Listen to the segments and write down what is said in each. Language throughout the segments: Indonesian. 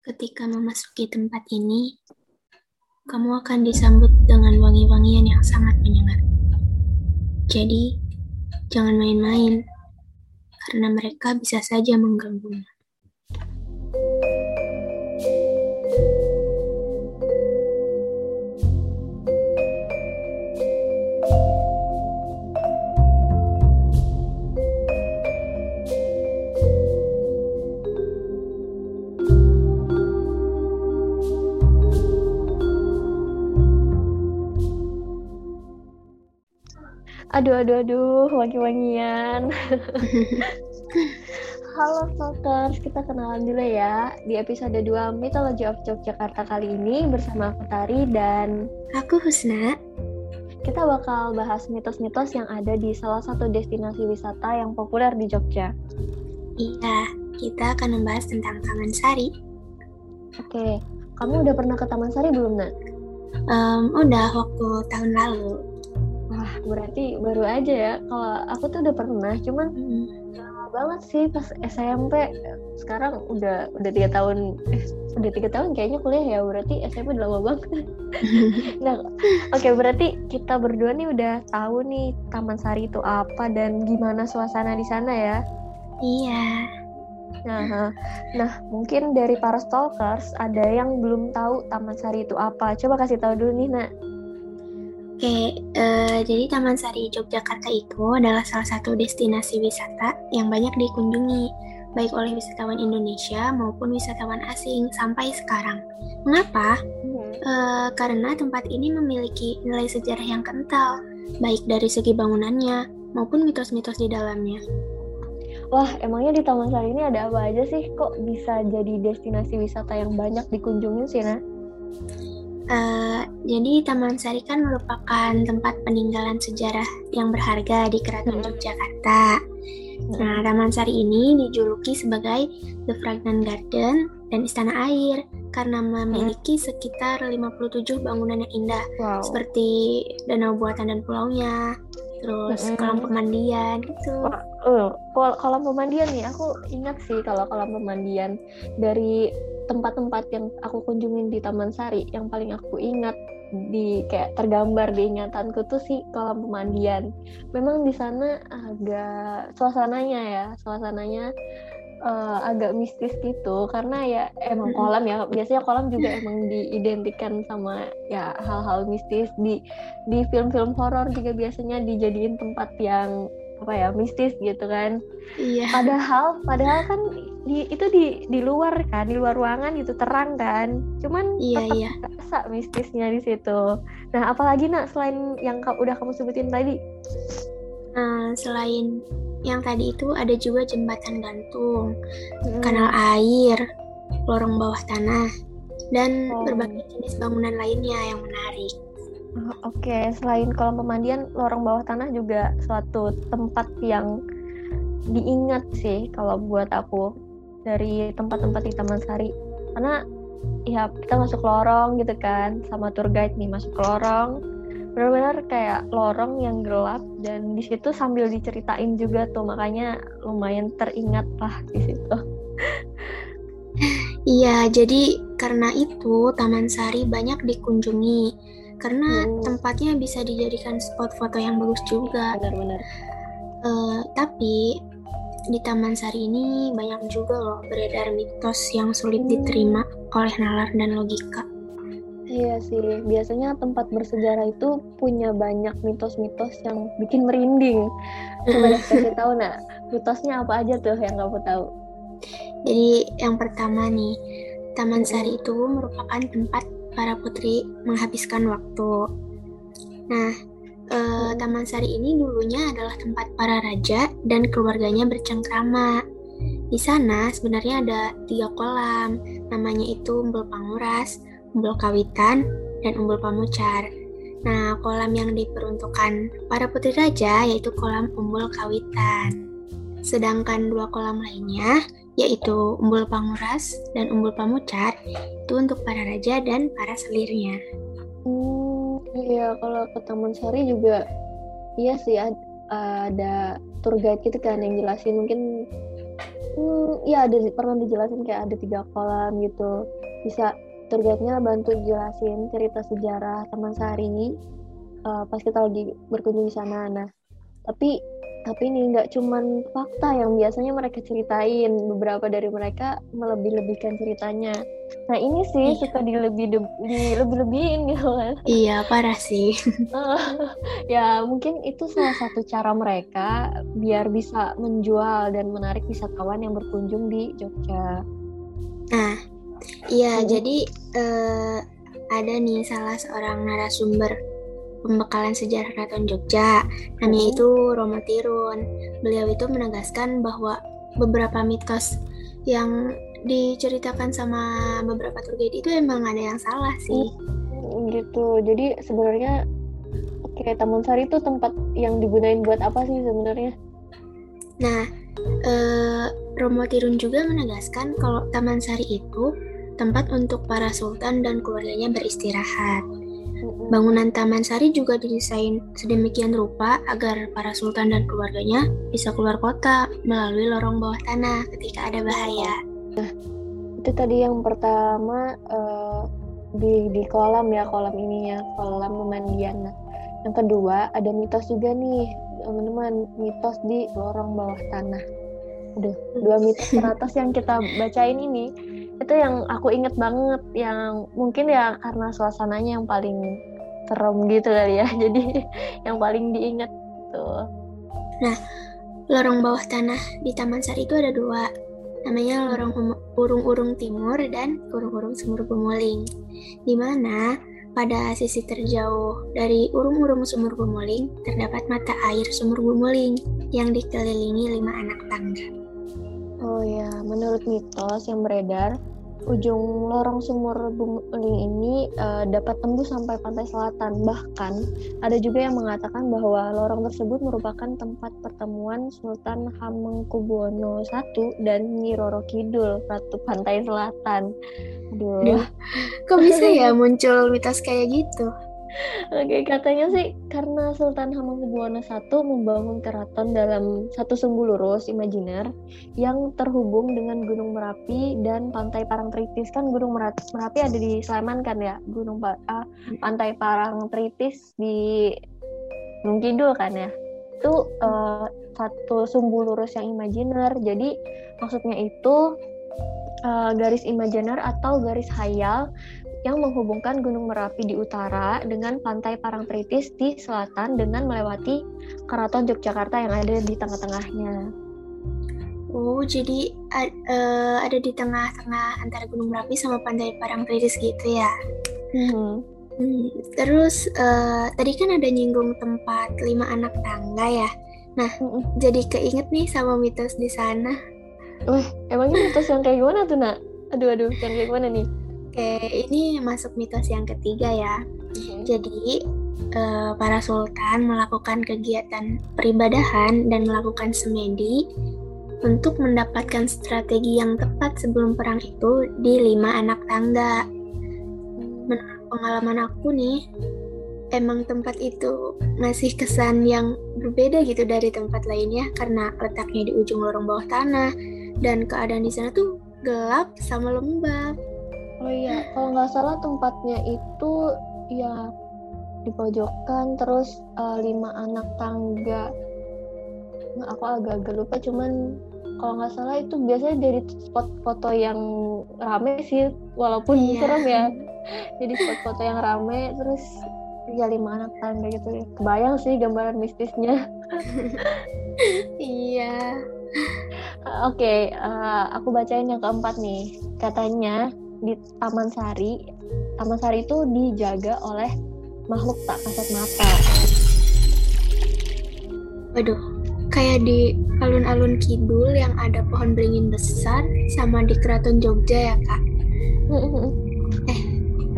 Ketika memasuki tempat ini, kamu akan disambut dengan wangi-wangian yang sangat menyengat. Jadi, jangan main-main, karena mereka bisa saja mengganggumu. Aduh, aduh, aduh, wangi-wangian. Halo Stalkers, kita kenalan dulu ya. Di episode 2 Mythology of Yogyakarta kali ini bersama aku Tari dan Aku Husna. kita bakal bahas mitos-mitos yang ada di salah satu destinasi wisata yang populer di Jogja. Iya, kita akan membahas tentang Taman Sari. Oke, kamu udah pernah ke Taman Sari belum, Nak? Em, udah waktu tahun lalu. Berarti baru aja ya. Kalau aku tuh udah pernah, cuman Hmm, lama banget sih pas SMP. Sekarang udah udah tiga tahun, eh, udah tiga tahun kayaknya kuliah ya. Berarti SMP udah lama banget. Nah, oke berarti kita berdua nih udah tahu nih Taman Sari itu apa dan gimana suasana di sana ya. Iya, Nah, nah mungkin dari para stalkers ada yang belum tahu Taman Sari itu apa. Coba kasih tahu dulu nih, Nak. Oke. eh, jadi Taman Sari Yogyakarta itu adalah salah satu destinasi wisata yang banyak dikunjungi, baik oleh wisatawan Indonesia maupun wisatawan asing sampai sekarang. Mengapa? Eh, karena tempat ini memiliki nilai sejarah yang kental, baik dari segi bangunannya maupun mitos-mitos di dalamnya. Wah, emangnya di Taman Sari ini ada apa aja sih? Kok bisa jadi destinasi wisata yang banyak dikunjungi sih, Nak? Eh, jadi Taman Sari kan merupakan tempat peninggalan sejarah yang berharga di Keraton Hmm. Yogyakarta. Nah, Taman Sari ini dijuluki sebagai The Fragrant Garden dan Istana Air karena memiliki sekitar 57 bangunan yang indah Wow. seperti danau buatan dan pulaunya, terus Mm-mm. kolam pemandian gitu. Kol- kolam pemandian nih, aku ingat sih kalau kolam pemandian dari tempat-tempat yang aku kunjungin di Taman Sari, yang paling aku ingat di kayak tergambar di ingatanku tuh sih kolam pemandian. Memang di sana agak suasananya ya, suasananya eh, agak mistis gitu. Karena ya emang kolam ya biasanya kolam juga emang diidentikan sama ya hal-hal mistis. Di di film-film horor juga biasanya dijadiin tempat yang apa ya mistis gitu kan Iya. padahal padahal kan di, itu di di luar kan di luar ruangan gitu terang kan cuman Iya, tetap iya. kerasa mistisnya di situ nah apalagi nak selain yang ka- udah kamu sebutin tadi Nah, selain yang tadi itu ada juga jembatan gantung, Mm-mm. kanal air, lorong bawah tanah, dan Oh. berbagai jenis bangunan lainnya yang menarik. Oh, Oke, selain kolam pemandian, lorong bawah tanah juga suatu tempat yang diingat sih kalau buat aku dari tempat-tempat di Taman Sari. Karena ya kita masuk lorong gitu kan, sama tour guide nih masuk lorong. Benar-benar kayak lorong yang gelap dan di situ sambil diceritain juga tuh makanya lumayan teringat lah di situ. Iya, jadi karena itu Taman Sari banyak dikunjungi karena Hmm. tempatnya bisa dijadikan spot foto yang bagus juga. Benar-benar. Eh, tapi di Taman Sari ini banyak juga loh beredar mitos yang sulit Hmm. diterima oleh nalar dan logika. Iya sih, biasanya tempat bersejarah itu punya banyak mitos-mitos yang bikin merinding. Coba kasih tahu nak, mitosnya apa aja tuh yang kamu tahu? Jadi yang pertama nih, Taman. Sari itu merupakan tempat para putri menghabiskan waktu. Nah, eh, Taman Sari ini dulunya adalah tempat para raja dan keluarganya bercengkrama. Di sana sebenarnya ada tiga kolam, namanya itu Umbul Panguras, Umbul Kawitan, dan Umbul Pamucar. Nah, kolam yang diperuntukkan para putri raja yaitu kolam Umbul Kawitan. Sedangkan dua kolam lainnya yaitu Umbul Panguras dan Umbul Pamucar itu untuk para raja dan para selirnya. Hmm, iya kalau ke Taman Sari juga iya sih ad- ada tour guide gitu kan yang jelasin mungkin Hmm, ya ada pernah dijelasin kayak ada tiga kolam gitu. Bisa tour guide-nya bantu jelasin cerita sejarah Taman Sari uh, pas kita lagi berkunjung di sana. Nah, tapi tapi ini nggak cuman fakta yang biasanya mereka ceritain. Beberapa dari mereka melebih-lebihkan ceritanya. Nah ini sih iya. suka dilebih dilebih-lebihin gitu kan. Iya parah sih. Ya mungkin itu salah satu cara mereka biar bisa menjual dan menarik wisatawan yang berkunjung di Jogja. Nah iya hmm. jadi uh, ada nih salah seorang narasumber pembekalan sejarah Keraton Jogja, namanya itu Romo Tirun. Beliau itu menegaskan bahwa beberapa mitos yang diceritakan sama beberapa tour guide itu emang ada yang salah sih. Hmm, gitu. Jadi sebenarnya kayak Taman Sari itu tempat yang digunain buat apa sih sebenarnya? Nah, eh, Romo Tirun juga menegaskan kalau Taman Sari itu tempat untuk para sultan dan keluarganya beristirahat. Bangunan Taman Sari juga didesain sedemikian rupa agar para sultan dan keluarganya bisa keluar kota melalui lorong bawah tanah ketika ada bahaya. Nah, itu tadi yang pertama uh, di di kolam ya kolam ini ya kolam pemandian. Nah, yang kedua ada mitos juga nih teman-teman mitos di lorong bawah tanah. Aduh, dua mitos teratas yang kita bacain ini itu yang aku inget banget yang mungkin ya karena suasananya yang paling serem gitu kali ya. Jadi yang paling diingat tuh. Nah lorong bawah tanah di Taman Sari itu ada dua. Namanya lorong urung-urung timur dan urung-urung sumur Bumuling di mana pada sisi terjauh dari urung-urung sumur Bumuling terdapat mata air sumur Bumuling yang dikelilingi lima anak tangga. Oh ya, menurut mitos yang beredar, ujung lorong sumur Bumuling ini uh, dapat tembus sampai pantai selatan. Bahkan ada juga yang mengatakan bahwa lorong tersebut merupakan tempat pertemuan Sultan Hamengkubuwono I dan Nyi Roro Kidul, Ratu Pantai Selatan. Aduh. Kok bisa ya muncul mitos kayak gitu? Oke, katanya sih karena Sultan Hamengkubuwono I membangun keraton dalam satu sumbu lurus imajiner yang terhubung dengan Gunung Merapi dan Pantai Parangtritis. Kan Gunung Merapi ada di Sleman kan ya? Gunung uh, Pantai Parangtritis di Gunung Kidul kan ya? Itu uh, satu sumbu lurus yang imajiner. Jadi maksudnya itu uh, garis imajiner atau garis hayal yang menghubungkan Gunung Merapi di utara dengan Pantai Parangtritis di selatan dengan melewati Keraton Yogyakarta yang ada di tengah-tengahnya. Oh, jadi uh, ada di tengah-tengah antara Gunung Merapi sama Pantai Parangtritis gitu ya? Hmm. Hmm, terus uh, tadi kan ada nyinggung tempat lima anak tangga ya. Nah, hmm. jadi keinget nih sama mitos di sana. Wah, emangnya mitos yang kayak gimana tuh, Nak? Aduh, aduh, yang kayak gimana nih? Oke, ini masuk mitos yang ketiga ya. Hmm. Jadi uh, para sultan melakukan kegiatan peribadahan dan melakukan semedi untuk mendapatkan strategi yang tepat sebelum perang itu di lima anak tangga. Menurut pengalaman aku nih, emang tempat itu masih kesan yang berbeda gitu dari tempat lainnya karena letaknya di ujung lorong bawah tanah dan keadaan di sana tuh gelap sama lembab. Oh iya, kalau nggak salah tempatnya itu ya di pojokan terus uh, lima anak tangga. Nah, aku agak-agak lupa cuman kalau nggak salah itu biasanya dari spot foto yang rame sih walaupun iya. serem ya. Jadi spot foto yang rame terus ya lima anak tangga gitu. Kebayang sih gambaran mistisnya. iya. Oke, okay, uh, eh, aku bacain yang keempat nih. Katanya di Taman Sari, Taman Sari itu dijaga oleh makhluk tak kasat mata. Waduh, kayak di alun-alun kidul yang ada pohon beringin besar sama di keraton Jogja ya kak. eh,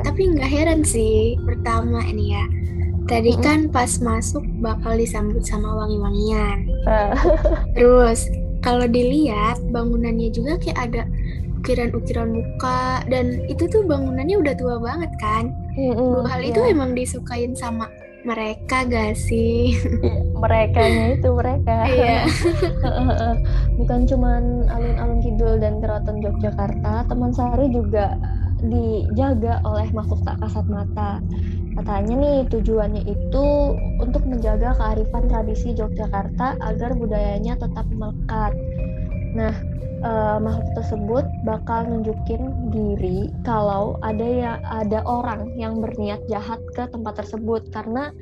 tapi nggak heran sih pertama ini ya. Tadi kan pas masuk bakal disambut sama wangi-wangian. Ah. Terus kalau dilihat bangunannya juga kayak ada ukiran-ukiran muka dan itu tuh bangunannya udah tua banget kan. Mm-hmm, Dua hal yeah. itu iya. emang disukain sama mereka gak sih? mereka itu mereka. Iya. Bukan cuman alun-alun kidul dan keraton Yogyakarta, Taman Sari juga dijaga oleh makhluk tak kasat mata. Katanya nih tujuannya itu untuk menjaga kearifan tradisi Yogyakarta agar budayanya tetap melekat. Nah, uh, makhluk tersebut bakal nunjukin diri kalau ada ya ada orang yang berniat jahat ke tempat tersebut karena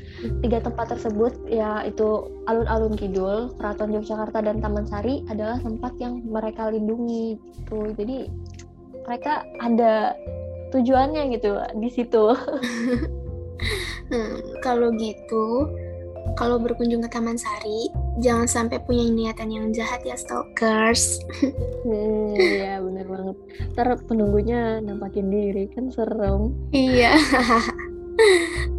tiga tempat tersebut ya itu alun-alun kidul, Keraton Yogyakarta dan Taman Sari adalah tempat yang mereka lindungi gitu. Jadi mereka ada tujuannya gitu di situ. hmm, kalau gitu, kalau berkunjung ke Taman Sari, jangan sampai punya niatan yang jahat ya stalkers. hmm, iya bener banget. Ntar penunggunya nampakin diri kan serem. Iya.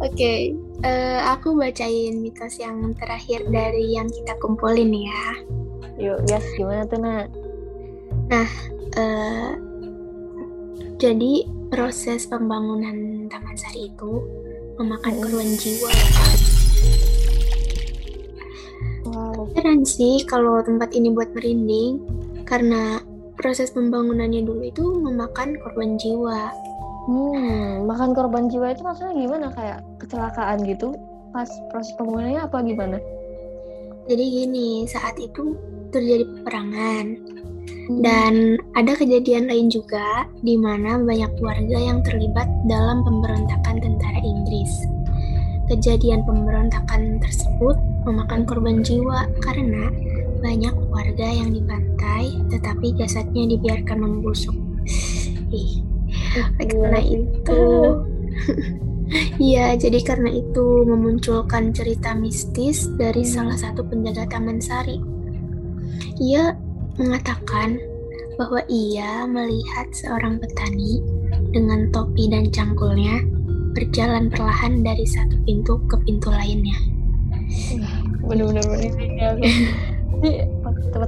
Oke, okay. uh, eh, aku bacain mitos yang terakhir dari yang kita kumpulin ya. Yuk, guys, gimana tuh, Nak? Nah, uh, jadi proses pembangunan Taman Sari itu memakan korban jiwa. Keren sih kalau tempat ini buat merinding karena proses pembangunannya dulu itu memakan korban jiwa. Hmm, makan korban jiwa itu maksudnya gimana? Kayak kecelakaan gitu? Pas proses pembangunannya apa gimana? Jadi gini, saat itu terjadi peperangan dan ada kejadian lain juga di mana banyak warga yang terlibat dalam pemberontakan tentara Inggris. Kejadian pemberontakan tersebut memakan korban jiwa karena banyak warga yang dibantai tetapi jasadnya dibiarkan membusuk. Ih, karena itu Iya, jadi karena itu memunculkan cerita mistis dari salah satu penjaga Taman Sari. Ia mengatakan bahwa ia melihat seorang petani dengan topi dan cangkulnya berjalan perlahan dari satu pintu ke pintu lainnya. Benar-benar merinding Ini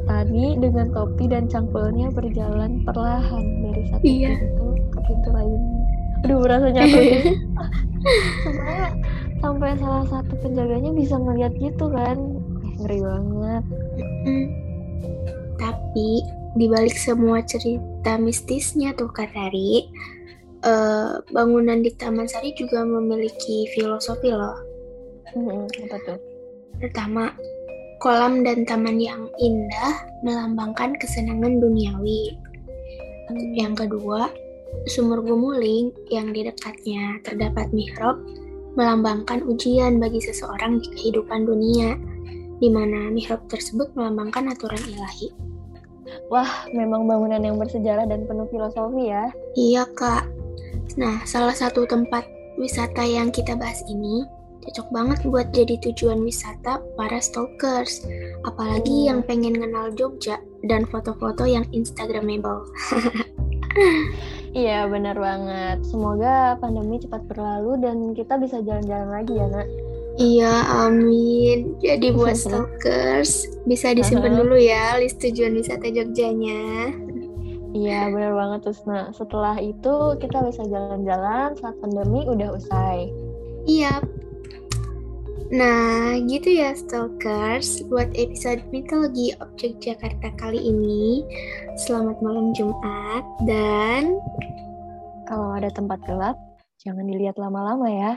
petani dengan topi dan cangkulnya berjalan perlahan dari satu iya. pintu ke pintu lainnya. Aduh, rasanya tuh. sampai sampai salah satu penjaganya bisa melihat gitu kan. Ngeri banget. Tapi di balik semua cerita mistisnya tuh Kak Tari, uh, bangunan di Taman Sari juga memiliki filosofi loh. Hmm, apa tuh? Pertama, kolam dan taman yang indah melambangkan kesenangan duniawi. Yang kedua, sumur gumuling yang di dekatnya terdapat mihrab melambangkan ujian bagi seseorang di kehidupan dunia, di mana mihrab tersebut melambangkan aturan ilahi. Wah, memang bangunan yang bersejarah dan penuh filosofi ya. Iya, Kak. Nah, salah satu tempat wisata yang kita bahas ini cocok banget buat jadi tujuan wisata para stalkers. Apalagi hmm. yang pengen kenal Jogja dan foto-foto yang instagramable. iya, benar banget. Semoga pandemi cepat berlalu dan kita bisa jalan-jalan lagi ya, Nak. Iya, amin. Jadi buat stalkers bisa disimpan dulu ya list tujuan wisata Jogjanya. Iya, benar banget Tusna. Setelah itu kita bisa jalan-jalan saat pandemi udah usai. Iya. Nah, gitu ya stalkers buat episode mitologi objek Jakarta kali ini. Selamat malam Jumat dan kalau ada tempat gelap, jangan dilihat lama-lama ya.